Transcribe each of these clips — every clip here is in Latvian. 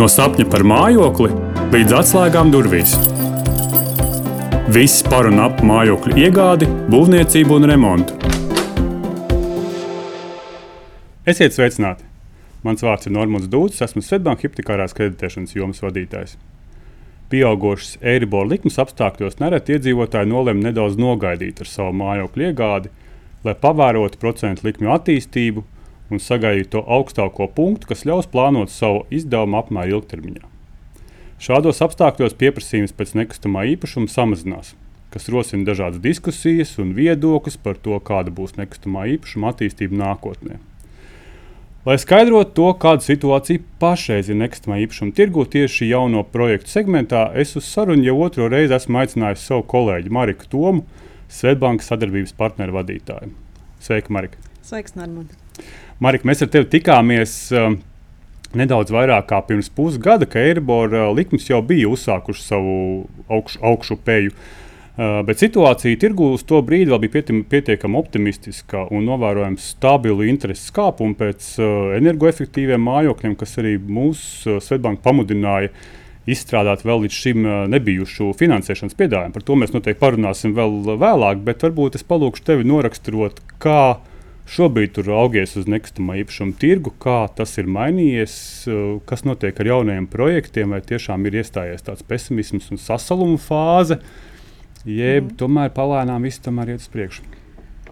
No sapņa par mājokli līdz atslēgām durvīs. Viss par un ap mājokļu iegādi, būvniecību un remontu. Esiet sveicināti! Mans vārds ir Normons Dūts, esmu Svetbānijas hipotekārās kreditēšanas jomas vadītājs. Pieaugušas Eiribola likmes apstākļos nereti iedzīvotāji nolem nedaudz nogaidīt ar savu mājokļu iegādi, lai pavērotu procentu likmju attīstību un sagaidītu to augstāko punktu, kas ļaus plānot savu izdevumu apmēru ilgtermiņā. Šādos apstākļos pieprasījums pēc nekustamā īpašuma samazinās, kas rosina dažādas diskusijas un viedokļus par to, kāda būs nekustamā īpašuma attīstība nākotnē. Lai skaidrotu to, kāda situācija pašreiz ir nekustamā īpašuma tirgu tieši jauno projektu segmentā, es uz sarunu jau otro reizi esmu aicinājis savu kolēģi Mariku Tomu, Svetbānijas sadarbības partneru vadītāju. Sveika, Marika! Sveiks, Normand! Marika, mēs ar tevi tikāmies uh, nedaudz vairāk kā pirms pusgada, kad Eiribora uh, likmes jau bija uzsākuši savu augšu, augšupeju. Uh, bet situācija tirgū uz to brīdi vēl bija pietiekami optimistiska un novērojama stabilu interesu kāpumu pēc uh, energoefektīviem mājokļiem, kas arī mūsu uh, Svetbanka pamudināja izstrādāt vēl līdz šim uh, nebijušu finansēšanas piedāvājumu. Par to mēs noteikti parunāsim vēl vēlāk, bet varbūt es palūkšu tevi noraksturot, kā šobrīd tur augies uz nekustamā īpašuma tirgu, kā tas ir mainījies, uh, kas notiek ar jaunajiem projektiem, vai tiešām ir iestājies tāds pesimisms un sasaluma fāze, jeb mm. tomēr palēnām viss tomēr iet uz priekšu.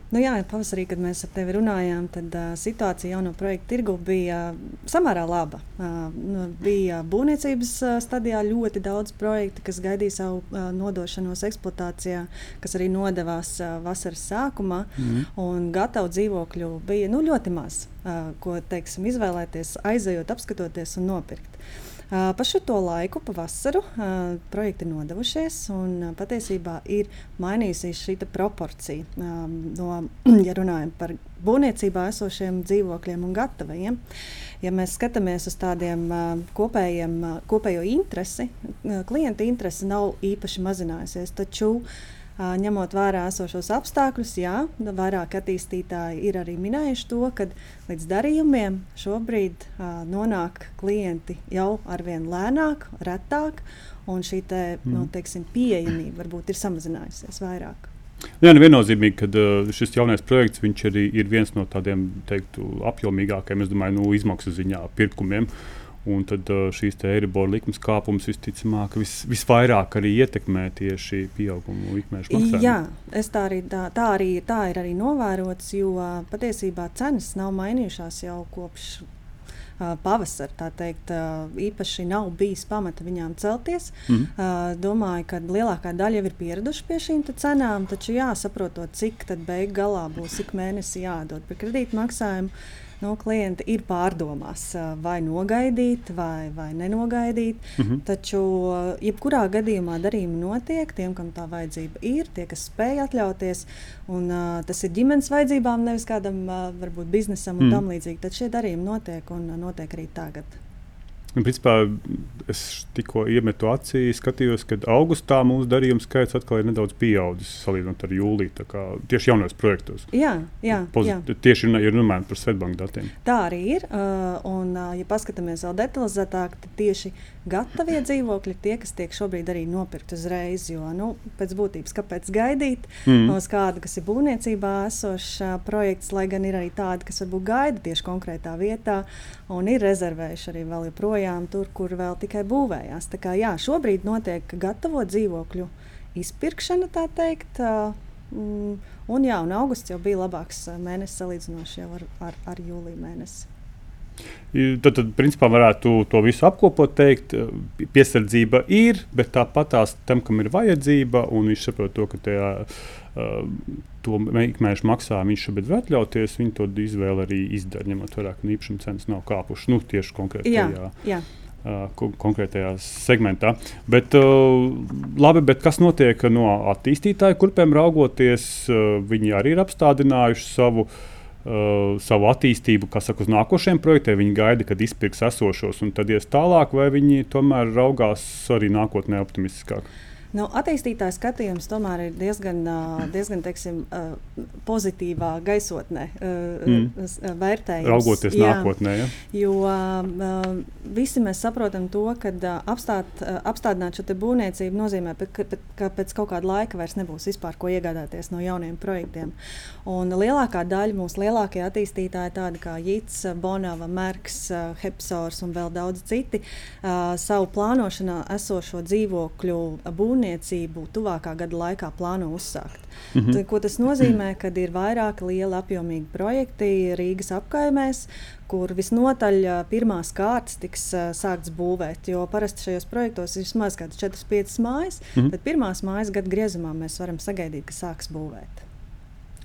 Nu jā, pavasarī, kad mēs ar tevi runājām, tad uh, situācija jauno projektu tirgu bija uh, samērā laba. Uh, bija būvniecības uh, stadijā ļoti daudz projektu, kas gaidīja savu uh, nodošanos eksploatācijā, kas arī nodevās uh, vasaras sākumā. Mm. Un gatavu dzīvokļu bija nu, ļoti maz, uh, ko teiksim, izvēlēties, aizejot, apskatoties un nopirkt. Pa šo laiku, pa vasaru, projekti ir nodevušies, un patiesībā ir mainījusies šī proporcija. No, ja runājam par būvniecībā esošiem dzīvokļiem un gataviem, ja mēs skatāmies uz tādiem kopējiem, kopējo interesi, klienta interese nav īpaši mazinājusies. Taču, uh, ņemot vērā esošos apstākļus, jā, vairāk attīstītāji ir arī minējuši to, ka līdz darījumiem šobrīd uh, nonāk klienti jau arvien lēnāk, retāk, un šī te, mm. nu, teiksim, pieejamība varbūt ir samazinājusies vairāk. Jā, nu viennozīmīgi, ka šis jaunais projekts arī ir viens no tādiem teiktu, apjomīgākajiem, es domāju, nu, izmaksu ziņā pirkumiem. Uh, Un tad šīs eiribola likmes kāpums visticamāk vis, visvairāk arī ietekmē tieši pieaugumu likmēšu maksājumu. Jā, tā arī, tā, tā, arī, tā ir arī novērots, jo patiesībā cenas nav mainījušās jau kopš Uh, pavasara. Tā teikt, uh, īpaši nav bijis pamata viņām celties. Mm. Uh, domāju, ka lielākā daļa jau ir pieraduši pie šīm cenām, taču jāsaprotot, cik beig galā būs ik mēnesi jādod par kredītmaksājumu nu, klienti ir pārdomās, vai nogaidīt, vai, vai nenogaidīt. Mm -hmm. Taču, jebkurā gadījumā darījumi notiek tiem, kam tā vajadzība ir, tie, kas spēj atļauties. Un, uh, tas ir ģimenes vajadzībām, nevis kādam uh, varbūt biznesam un mm. tam līdzīgi. Tad šie darījumi notiek un notiek arī tagad. Un, principā, es tikko iemetu acī, skatījos, ka augustā mūsu darījuma skaits atkal ir nedaudz pieaudzis salīdzinot ar jūliju. Tieši jaunajos projektos. Jā, jā, Pozit jā. tieši ir runājot par Svetbanku datiem. Tā arī ir. Un, ja paskatāmies vēl detalizētāk, tad tieši gatavie dzīvokļi tie, kas tiek šobrīd arī nopirkti uzreiz. Jo nu, pēc būtības, kāpēc gaidīt mm. uz kādu, kas ir būvniecībā esošs projekts, lai gan ir arī tādi, kas varbūt gaida tieši konkrētā vietā un ir rezervējuši arī vēl joprojām tur, kur vēl tikai būvējās. Tā kā jā, šobrīd notiek gatavo dzīvokļu izpirkšana, tā teikt. Mm, un, jā, un augusts jau bija labāks mēnesis salīdzinoši ar, ar, ar jūliju mēnesi. Tad, tad principā, varētu to visu apkopot, teikt, piesardzība ir, bet tāpat tās tam, kam ir vajadzība, un viņš saprot to, ka tajā, uh, to ikmēneša maksājumu viņš šobrīd var atļauties, viņi to izvēli arī izdara, ņemot vērā, ka īpašuma cenas nav kāpušas nu, tieši konkrētajā. Jā, jā. Uh, konkrētajā segmentā. Bet, uh, labi, bet kas notiek no attīstītāju kurpēm raugoties? Uh, viņi arī ir apstādinājuši savu uh, Uh, savu attīstību, kas saka, uz nākošiem projektiem. Viņi gaida, kad izpirks esošos, un tad ies tālāk, vai viņi tomēr raugās arī nākotnē optimistiskāk. Nu, attīstītājs skatījums tomēr ir diezgan, diezgan teiksim, pozitīvā gaisotnē mm. vērtējums. Raugoties jā, nākotnē. Ja? Jo visi mēs saprotam to, ka apstāt, apstādināt šo būvniecību nozīmē, ka pēc kaut kāda laika vairs nebūs vispār ko iegādāties no jauniem projektiem. Un lielākā daļa mūsu lielākie attīstītāji, tādi kā Jits, Bonava, Merks, Hepsors un vēl daudz citi, savu plānošanā esošo dzīvokļu būvniecību būvniecību tuvākā gada laikā plāno uzsākt. Mm -hmm. Tad, tas nozīmē, ka ir vairāki lieli apjomīgi projekti Rīgas apkaimēs, kur visnotaļ pirmās kārtas tiks uh, sāktas būvēt. Jo parasti šajos projektos ir vismaz 4-5 mājas, mm -hmm. tad pirmās mājas gada griezumā mēs varam sagaidīt, ka sāks būvēt.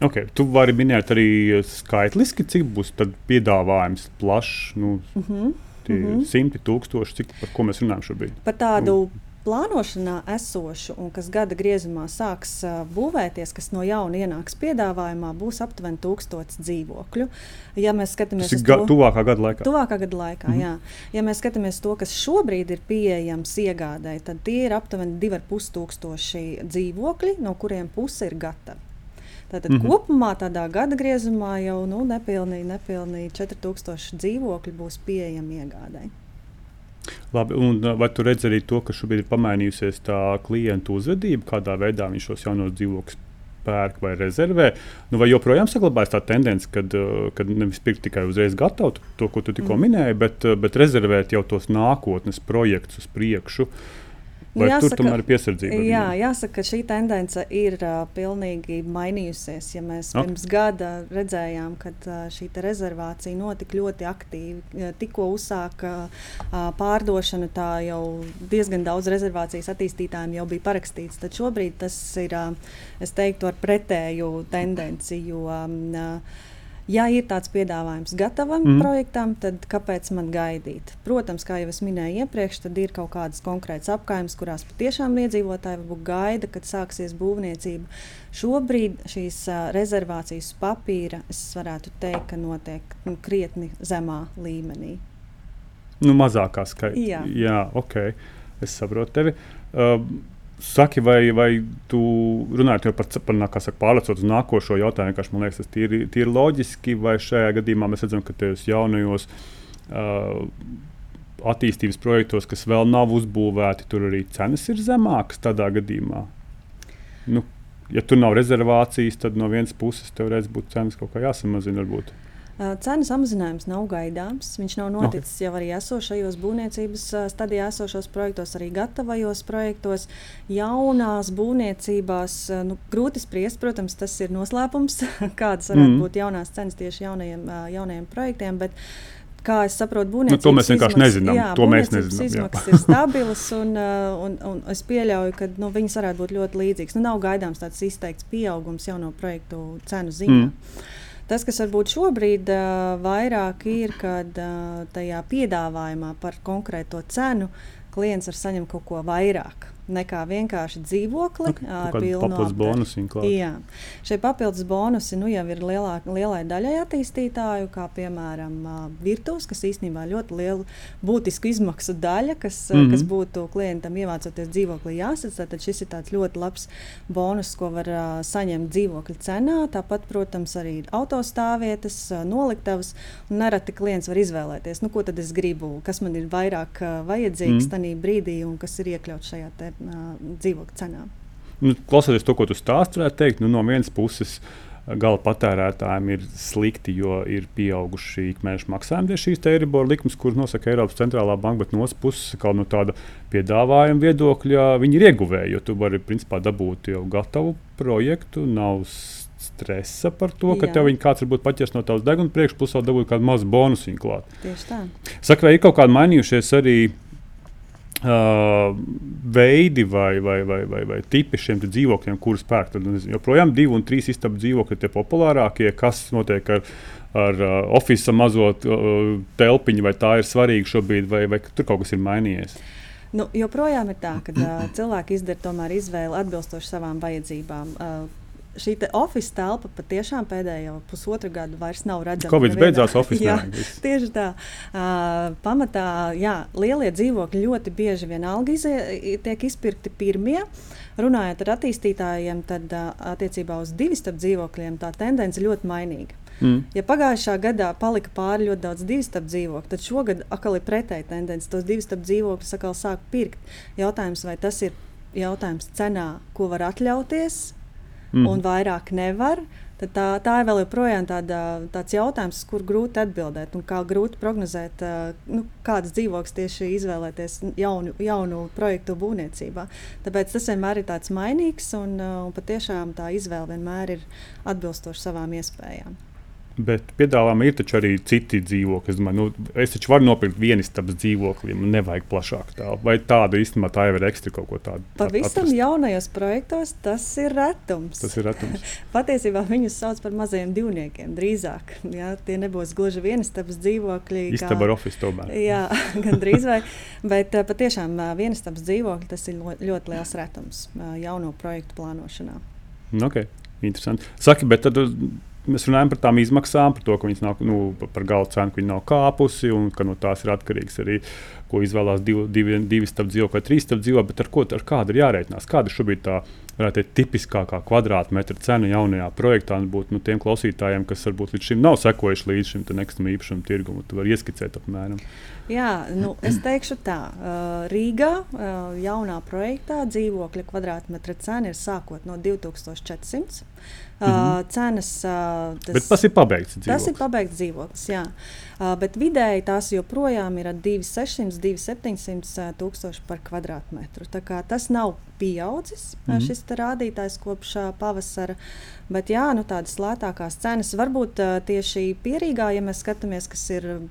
Okay, tu vari minēt arī skaitliski, cik būs piedāvājums plašs. Nu, mm -hmm. Mm -hmm. Simti tūkstoši, cik, par ko mēs runājam šobrīd? Par tādu nu plānošanā esošu un kas gada griezumā sāks būvēties, kas no jauna ienāks piedāvājumā, būs aptuveni tūkstots dzīvokļu. Ja mēs skatāmies uz to tuvākā gada laikā, tuvākā gada laikā mm -hmm. jā. ja mēs skatāmies to, kas šobrīd ir pieejams iegādēji, tad tie ir aptuveni 2,5 tūkstoši dzīvokļi, no kuriem puse ir gatava. Tātad mm -hmm. kopumā tādā gada griezumā jau nu, nepilnīgi, nepilnīgi 4000 dzīvokļi būs pieejami iegādēji. Labi, un vai tu redzi arī to, ka šobrīd ir pamainījusies tā klientu uzvedība, kādā veidā viņš šos jaunos dzīvokļus pērk vai rezervē? Nu, vai joprojām saglabājas tā tendence, kad, kad nevis pirkt tikai uzreiz gatavu, to, ko tu tikko mm. minēji, bet, bet rezervēt jau tos nākotnes projektus uz priekšu? Uh, Vai jāsaka, tur tomēr ir piesardzība? Jā, jāsaka, ka šī tendence ir uh, pilnīgi mainījusies. Ja mēs okay. pirms gada redzējām, ka uh, šī rezervācija notika ļoti aktīvi, tikko uzsāka uh, pārdošanu, tā jau diezgan daudz rezervācijas attīstītājiem jau bija parakstīts. Tad šobrīd tas ir, uh, es teiktu, ar pretēju tendenci. Jo, um, uh, Ja ir tāds piedāvājums gatavam mm. projektam, tad kāpēc man gaidīt? Protams, kā jau es minēju iepriekš, tad ir kaut kādas konkrētas apgājumas, kurās patiešām iedzīvotāji varbūt gaida, kad sāksies būvniecība. Šobrīd šīs uh, rezervācijas papīra, es varētu teikt, ka notiek nu, krietni zemā līmenī. Nu, mazākā skaitā. Jā. Jā, ok. Es saprotu tevi. Uh, Saki, vai, vai tu runājot par, par saka, pārlecot uz nākošo jautājumu, man liekas, tas ir tīri loģiski, vai šajā gadījumā mēs redzam, ka tajos jaunajos uh, attīstības projektos, kas vēl nav uzbūvēti, tur arī cenas ir zemākas tādā gadījumā. Nu, ja tur nav rezervācijas, tad no vienas puses tev redz, būtu cenas kaut kā jāsamazina. Varbūt. Cenu samazinājums nav gaidāms. Viņš nav noticis okay. jau arī esošajos būvniecības stadijā, esošos projektos, arī gatavajos projektos. Jaunās būvniecībās nu, grūti spriest, protams, tas ir noslēpums, kādas varētu mm. būt jaunās cenas tieši jaunajiem, jaunajiem projektiem. Bet, Kā es saprotu, būvniecības nu, to mēs vienkārši izmaksas, nezinām. Jā, to mēs nezinām. Izmaksas ir stabilas, un, un, un es pieļauju, ka nu, viņas varētu būt ļoti līdzīgas. Nu, nav gaidāms tāds izteikts pieaugums jauno projektu cenu ziņā. Mm. Tas, kas varbūt šobrīd uh, vairāk ir, kad uh, tajā piedāvājumā par konkrēto cenu klients var saņemt kaut ko vairāk nekā vienkārši dzīvokli okay. ar papildus bonusiem. Jā, šie papildus bonusi nu, jau ir lielā, lielai daļai attīstītāju, kā piemēram virtuves, kas īstenībā ļoti liela būtiska izmaksu daļa, kas, mm -hmm. kas būtu klientam ievācoties dzīvoklī jāsadz. Tad šis ir ļoti labs bonus, ko var uh, saņemt dzīvokļa cenā. Tāpat, protams, arī autostāvvietas, uh, noliktavas. Nereti klients var izvēlēties, nu, ko tad es gribu, kas man ir vairāk uh, vajadzīgs mm -hmm. tajā brīdī un kas ir iekļauts šajā uh, dzīvokļu cenām. Nu, klausoties to, ko tu stāst, varētu teikt, nu, no vienas puses gala patērētājiem ir slikti, jo ir pieauguši ikmēneša maksājumi tieši šīs Eiribola likmes, kuras nosaka Eiropas centrālā banka, bet no otras puses, kā no tāda piedāvājuma viedokļa, viņi ir ieguvēji, jo tu vari principā dabūt jau gatavu projektu, nav stresa par to, ka Jā. tev kāds varbūt paķers no tavas deguna vēl dabūt kādu mazu bonusu klāt. Tieši tā. Saka, vai ir kaut kādi mainījušies arī uh, veidi vai, vai, vai, vai, vai tipi šiem dzīvokļiem, kurus pērk. Tad nezinu, joprojām divi un trīs istabu dzīvokļi ir tie populārākie. Kas notiek ar, ar uh, oficiālu mazo uh, telpiņu, vai tā ir svarīga šobrīd, vai, vai tur kaut kas ir mainījies? Nu, joprojām ir tā, ka uh, cilvēki izdara izvēli atbilstoši savām vajadzībām. Uh, šī te oficiāla telpa patiešām pēdējo pusotru gadu vairs nav redzama. Covid beidzās oficiāli. jā, tieši tā. Uh, pamatā, jā, lielie dzīvokļi ļoti bieži vienalga izie, tiek izpirkti pirmie. Runājot ar attīstītājiem, tad uh, attiecībā uz divu starp dzīvokļiem tā tendence ļoti mainīga. Mm. Ja pagājušā gadā palika pāri ļoti daudz divu starp dzīvokļu, tad šogad atkal ir pretēji tendence. Tos divus starp dzīvokļus atkal sāk pirkt. Jautājums, vai tas ir jautājums cenā, ko var atļauties, mm. un vairāk nevar. Tā, tā ir vēl joprojām tāda, tāds jautājums, kur grūti atbildēt. Kā grūti prognozēt, nu, kādas dzīvokļus tieši izvēlēties jaunu, jaunu projektu būvniecībā. Tāpēc tas vienmēr ir tāds mainīgs un, un patiešām tā izvēle vienmēr ir atbilstoša savām iespējām. Bet piedāvājumā ir arī citi dzīvokļi. Es, domāju, nu, es taču varu nopirkt vienu stāstu dzīvokli, man nevajag plašāku tādu. Vai tādu īstenībā tā jau ir ekstra kaut ko tādu? Pavisam atrast. jaunajos projektos tas ir retums. Tas ir retums. Patiesībā viņus sauc par mazajiem divniekiem. Drīzāk jā, tie nebūs gluži vienas stāstu dzīvokļi. Istaba ar oficiālu tomēr. Jā, gan drīz vai. Bet eh, patiešām eh, vienas stāstu dzīvokļi tas ir ļoti liels retums eh, jauno projektu plānošanā. Okay. Interesanti. Saki, bet tad mēs runājam par tām izmaksām, par to, ka viņas nav nu, par galvu cenu, ka viņi nav kāpusi un ka no tās ir atkarīgs arī, ko izvēlās divi, divi, divi starp dzīvo vai trīs starp dzīvo. Bet ar, ko, ar kādu ir jārēķinās? Kāda ir šobrīd tā teikt, tipiskākā kvadrātmetra cena jaunajā projektā? Būtu nu, tiem klausītājiem, kas varbūt līdz šim nav sekojuši līdz šim nekustamā īpašuma tirgumam, tu vari ieskicēt apmēram. Jā, nu, es teikšu tā, Rīgā jaunā projektā dzīvokļa kvadrātmetra cena ir sākot no 2400. Mm -hmm. cenas. Tas, bet tas ir pabeigts dzīvoklis. Tas ir pabeigts dzīvoklis, jā. Bet vidēji tās joprojām ir 2,600, 2,700 tūkstoši par kvadrātmetru. Tas nav pieaudzis mm -hmm. šis rādītājs kopš pavasara. Bet jā, nu, tādas lētākās cenas varbūt tieši pierīgā, ja mēs skatāmies, kas ir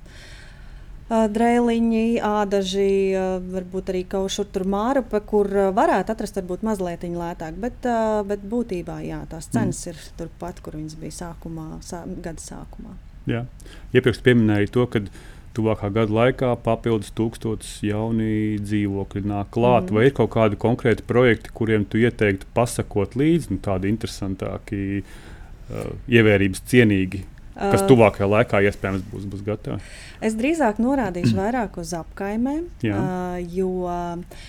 drēliņi, ādaži, varbūt arī kaut kur tur mārupe, kur varētu atrast varbūt mazliet lētāk. Bet, bet būtībā jā, tās mm. cenas mm. ir turpat, kur viņas bija sākumā, sā, gada sākumā. Jā. Iepriekš pieminēju to, ka tuvākā gada laikā papildus tūkstotis jauni dzīvokļi nāk klāt. Mm. Vai ir kaut kādi konkrēti projekti, kuriem tu ieteiktu pasakot līdzi, nu, tādi interesantāki, uh, ievērības cienīgi kas tuvākajā laikā iespējams būs, būs gatavi? Es drīzāk norādīšu vairāk uz apkaimēm, uh, jo uh,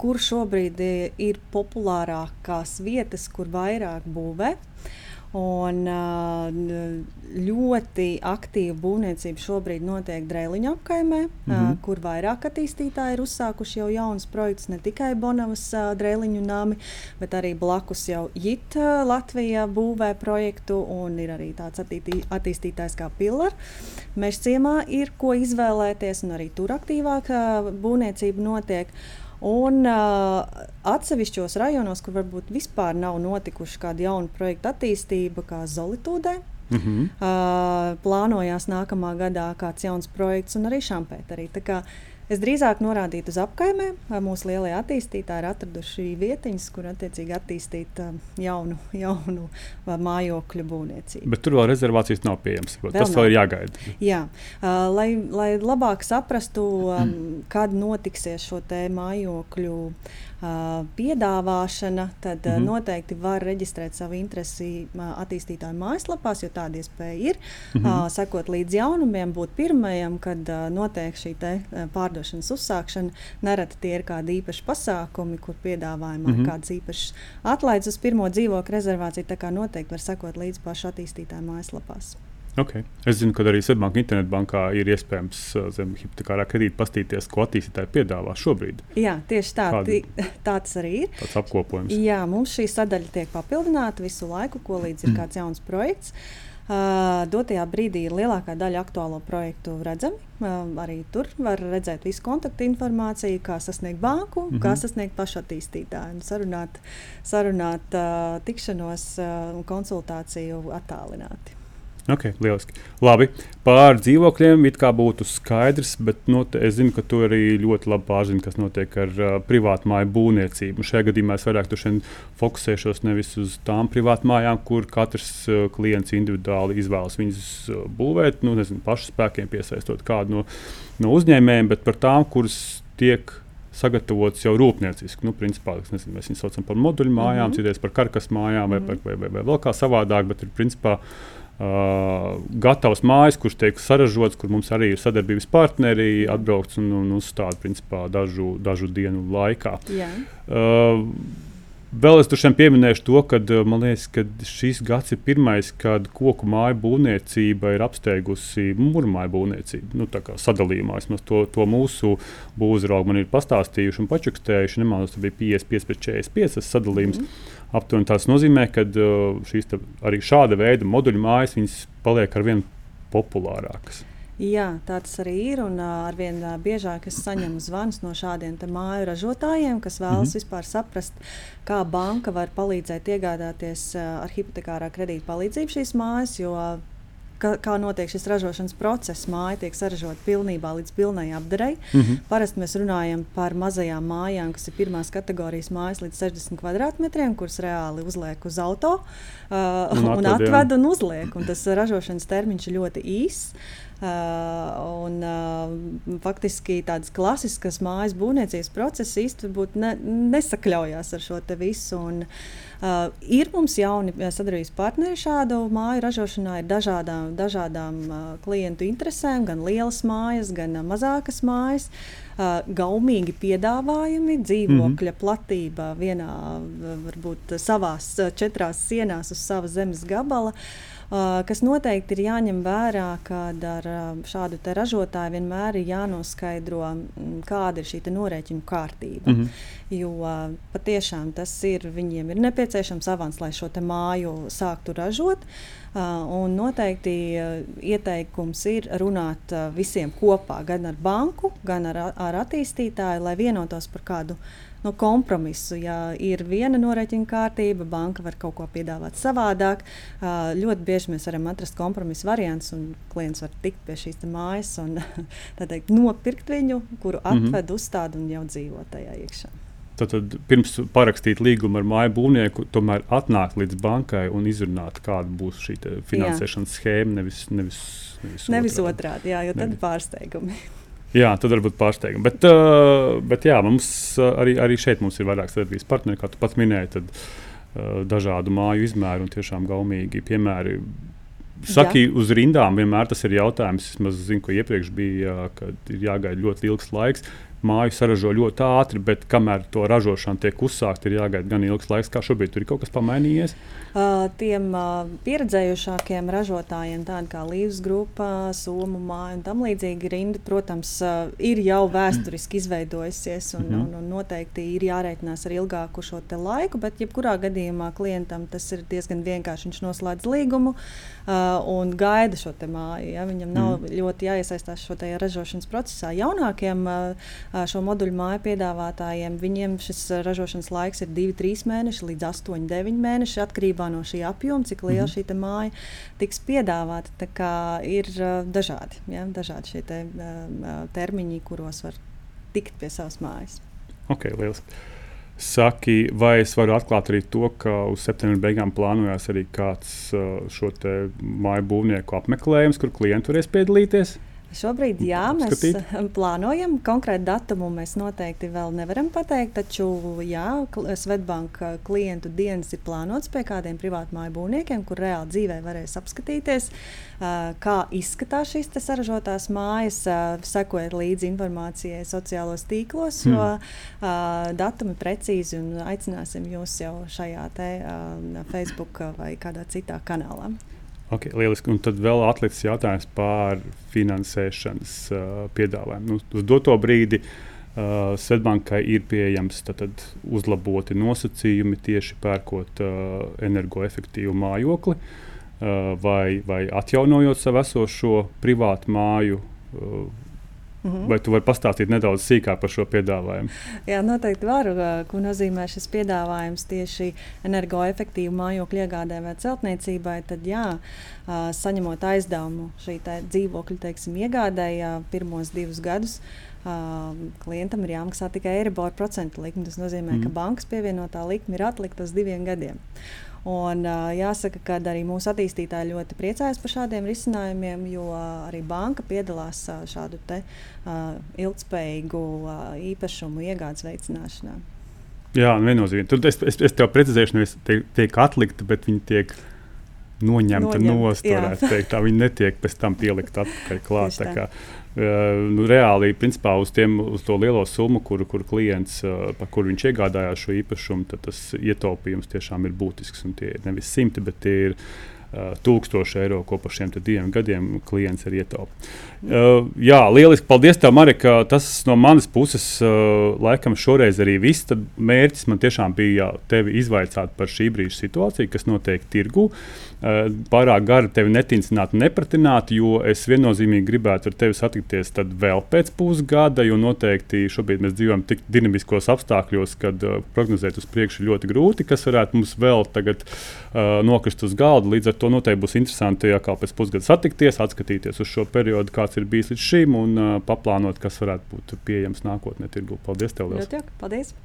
kur šobrīd ir populārākās vietas, kur vairāk būvē. Uh, Un ļoti aktīva būvniecība šobrīd notiek Drēliņa apkaimē, mm -hmm. kur vairāk attīstītāji ir uzsākuši jau jaunus projektus, ne tikai Bonavas Drēliņu nami, bet arī blakus jau JIT Latvijā būvē projektu, un ir arī tāds attīstītājs kā Pillar. Mēs ciemā ir ko izvēlēties, un arī tur aktīvāk būvniecība notiek. Un uh, atsevišķos rajonos, kur varbūt vispār nav notikuši kāda jauna projekta attīstība, kā Zolitūdē, Mm -hmm. uh, plānojās nākamā gadā kāds jauns projekts, un arī Šampēterī. Es drīzāk norādītu uz apkaimēm. Mūsu lielie attīstītāji ir atraduši vietiņas, kur attiecīgi attīstīt jaunu, jaunu mājokļu būvniecību. Bet tur vēl rezervācijas nav pieejamas. Tas nav. vēl ir jāgaida. Jā, uh, lai, lai labāk saprastu, um, kad notiksies šo mājokļu piedāvāšana, tad mm -hmm. noteikti var reģistrēt savu interesi attīstītāju mājaslapās, jo tāda iespēja ir. Mm -hmm. Sekot līdz jaunumiem, būt pirmajam, kad notiek šī pārdošanas uzsākšana. Nereti tie ir kādi īpaši pasākumi, kur piedāvājumā mm -hmm. kādas īpašas atlaides uz pirmo dzīvokļu rezervāciju. Tā kā noteikti var sekot līdz pašu attīstītāju mājaslapās. Okay. Es zinu, ka arī Svetbānijas internetbankā ir iespējams uh, zem hipotekārā kredīta pastīties, ko attīstītāji piedāvā šobrīd. Jā, tieši tā, Kādi, tā tas arī ir. Tāds apkopojums. Jā, mums šī sadaļa tiek papildināta visu laiku, ko līdz ir kāds jauns projekts. Uh, dotajā brīdī ir lielākā daļa aktuālo projektu redzami. Uh, arī tur var redzēt visu kontaktu informāciju, kā sasniegt banku, mm -hmm. kā sasniegt pašattīstītāju, sarunāt, sarunāt uh, tikšanos un uh, konsultāciju attālināti. Ok, lieliski. Labi, pār dzīvokļiem it kā būtu skaidrs, bet no, nu, es zinu, ka tu arī ļoti labi pārzini, kas notiek ar uh, privātu māju būvniecību. Šajā gadījumā es vairāk fokusēšos nevis uz tām privātu mājām, kur katrs uh, klients individuāli izvēlas viņas uh, būvēt, nu, nezinu, pašu spēkiem piesaistot kādu no, no uzņēmējiem, bet par tām, kuras tiek sagatavotas jau rūpnieciski. Nu, principā, nezinu, mēs viņus saucam par moduļu mājām, mm -hmm. citreiz par karkas mājām vai, mm -hmm. vai, vai, vai, vai vēl kā savādāk, bet ir principā. Uh, gatavs mājas, kurš tiek saražots, kur mums arī ir sadarbības partneri, atbraukts un, un uzstādīts dažu, dažu dienu laikā. Yeah. Uh, Vēl es tur pieminēšu to, ka man liekas, ka šis gads ir pirmais, kad koku māju būvniecība ir apsteigusi mūrmāju būvniecību. Nu, tā kā sadalījumā vismaz to, to mūsu būvzraugi man ir pastāstījuši un pačukstējuši. Nemanāšu, tas bija 55 pret 45 sadalījums. Mm -hmm. Aptuveni tas nozīmē, ka šīs arī šāda veida moduļu mājas paliek ar vien populārākas. Jā, tā tas arī ir. Un arvien biežāk es saņemu zvanus no šādiem māju ražotājiem, kas vēlas mm -hmm. vispār saprast, kā banka var palīdzēt iegādāties ar hipotekārā kredīta palīdzību šīs mājas. Jo, Kā, kā notiek šis ražošanas process? Māja tiek saražota pilnībā līdz pilnai apdarei. Mm -hmm. Parasti mēs runājam par mazajām mājām, kas ir pirmās kategorijas mājas līdz 60 kvadrātmetriem, kuras reāli uzliek uz auto uh, un, un atved un uzliek. Un tas ražošanas termiņš ir ļoti īss. Uh, un, uh, faktiski tādas klasiskas mājas būvniecības process īstenībā ne, nesakļaujās ar šo visu. Un, Uh, ir mums jauni sadarbības partneri šādu māju ražošanā, ir dažādām, dažādām uh, klientu interesēm, gan lielas mājas, gan uh, mazākas mājas. Uh, gaumīgi piedāvājumi, dzīvokļa mm -hmm. platība vienā, varbūt savās četrās sienās uz sava zemes gabala. Uh, Uh, kas noteikti ir jāņem vērā, kad ar uh, šādu ražotāju vienmēr ir jānoskaidro, mm, kāda ir šī norēķinu kārtība. Mm -hmm. Jo uh, patiešām tas ir viņiem ir nepieciešams avans, lai šo māju sāktu ražot. Uh, un noteikti uh, ieteikums ir runāt uh, visiem kopā, gan ar banku, gan ar, ar attīstītāju, lai vienotos par kādu nu, kompromisu. Ja ir viena norēķina kārtība, banka var kaut ko piedāvāt savādāk. Ļoti bieži mēs varam atrast kompromisu variantus, un klients var tikt pie šīs mājas un teikt, nopirkt viņu, kuru mhm. atved, mm -hmm. uzstāda un jau dzīvo tajā iekšā. Tad pirms parakstīt līgumu ar māju būvnieku, tomēr atnākt līdz bankai un izrunāt, kāda būs šī finansēšanas jā. schēma. Nevis, nevis, nevis, nevis otrādi, otrādi jā, jo tad pārsteigumi. Jā, tad varbūt pārsteigumi. Bet, uh, bet jā, mums uh, arī, arī šeit mums ir vairāk sadarbības partneri, kā tu pats minēji. Tad, uh, dažādu māju izmēru un tiešām gaumīgi piemēri. Saki, jā. uz rindām vienmēr tas ir jautājums. Es zinu, ka iepriekš bija, kad ir jāgaida ļoti ilgs laiks māju saražo ļoti ātri, bet kamēr to ražošana tiek uzsākta, ir jāgaida gan ilgs laiks, kā šobrīd tur ir kaut kas pamainījies. Uh, tiem uh, pieredzējušākiem ražotājiem, tādiem kā Līves grupa, Somu māja un tam līdzīgi, rinda, protams, uh, ir jau vēsturiski izveidojusies un, mm -hmm. un, un noteikti ir jārēķinās ar ilgāku šo laiku, bet jebkurā gadījumā klientam tas ir diezgan vienkārši. Viņš noslēdz līgumu uh, un gaida šo māju. Ja? Viņam nav mm ļoti jāiesaistās šajā ražošanas procesā. Jaunākiem uh, šo moduļu māju piedāvātājiem, viņiem šis ražošanas laiks ir 2-3 mēneši līdz 8-9 mēneši atkarībā no šī apjoma, cik liela mm -hmm. šī māja tiks piedāvāta. Tā kā ir dažādi, ja, dažādi šie te, termiņi, kuros var tikt pie savas mājas. Ok, lieliski. Saki, vai es varu atklāt arī to, ka uz septembra beigām plānojas arī kāds šo māju būvnieku apmeklējums, kur klienti varēs piedalīties? Šobrīd, jā, mēs Skatīt. plānojam konkrētu datumu. Mēs noteikti vēl nevaram pateikt, taču jā, Svetbanka klientu dienas ir plānotas pie kādiem privātmāju būvniekiem, kur reāli dzīvē varēs apskatīties, kā izskatās šīs saražotās mājas, sekojot līdzi informācijai sociālos tīklos, hmm. jo datumi precīzi un aicināsim jūs jau šajā te, Facebook vai kādā citā kanālā. Okay, lieliski. Un tad vēl atlicis jautājums par finansēšanas uh, piedāvājumu. Nu, uz doto brīdi uh, Svetbankai ir pieejams tātad, uzlaboti nosacījumi tieši pērkot uh, energoefektīvu mājokli uh, vai, vai atjaunojot savu esošo privātu māju. Uh, Mm -hmm. Vai tu vari pastāstīt nedaudz sīkāk par šo piedāvājumu? Jā, noteikti varu. Ko nozīmē šis piedāvājums tieši energoefektīvu mājokļu iegādē vai celtniecībai? Tad, jā, saņemot aizdevumu šī dzīvokļa teiksim, iegādē, pirmos divus gadus. Uh, klientam ir jāmaksā tikai Eiribor procentu likme. Tas nozīmē, mm. ka bankas pievienotā likme ir atlikta uz diviem gadiem. Un, jāsaka, ka arī mūsu attīstītāji ļoti priecājas par šādiem risinājumiem, jo arī banka piedalās šādu te, ilgspējīgu īpašumu iegādes veicināšanā. Jā, viennozīmīgi. Tur es, es, es tev precizēšu, nevis tiek, tiek atlikta, bet viņi tiek noņemta nost. Tā viņi netiek pēc tam pielikt atpakaļ klāt. Uh, nu, reāli, principā, uz, tiem, uz to lielo summu, kuru kur klients, uh, par kuru viņš iegādājās šo īpašumu, tad tas ietaupījums tiešām ir būtisks. Tie ir nevis simti, bet tie ir uh, tūkstoši eiro, ko par šiem diviem gadiem klients ir ietaupījis. Uh, jā, lieliski. Paldies, tev, Marika. Tas no manas puses, uh, laikam, šoreiz arī viss. Tad mērķis man tiešām bija tevi izvaicāt par šī brīža situāciju, kas notiek tirgu. Uh, pārāk gari tevi netincināt nepratināt, jo es viennozīmīgi gribētu ar tevi satikties vēl pēc pusgada, jo noteikti šobrīd mēs dzīvojam tik dinamiskos apstākļos, kad prognozēt uz priekšu ļoti grūti, kas varētu mums vēl tagad nokrist uz galda. Līdz ar to noteikti būs interesanti, kā pēc pusgada satikties, atskatīties uz šo periodu, kāds ir bijis līdz šim, un uh, paplānot, kas varētu būt pieejams nākotnē tirgu. Paldies! Tev, Ļoti! Paldies!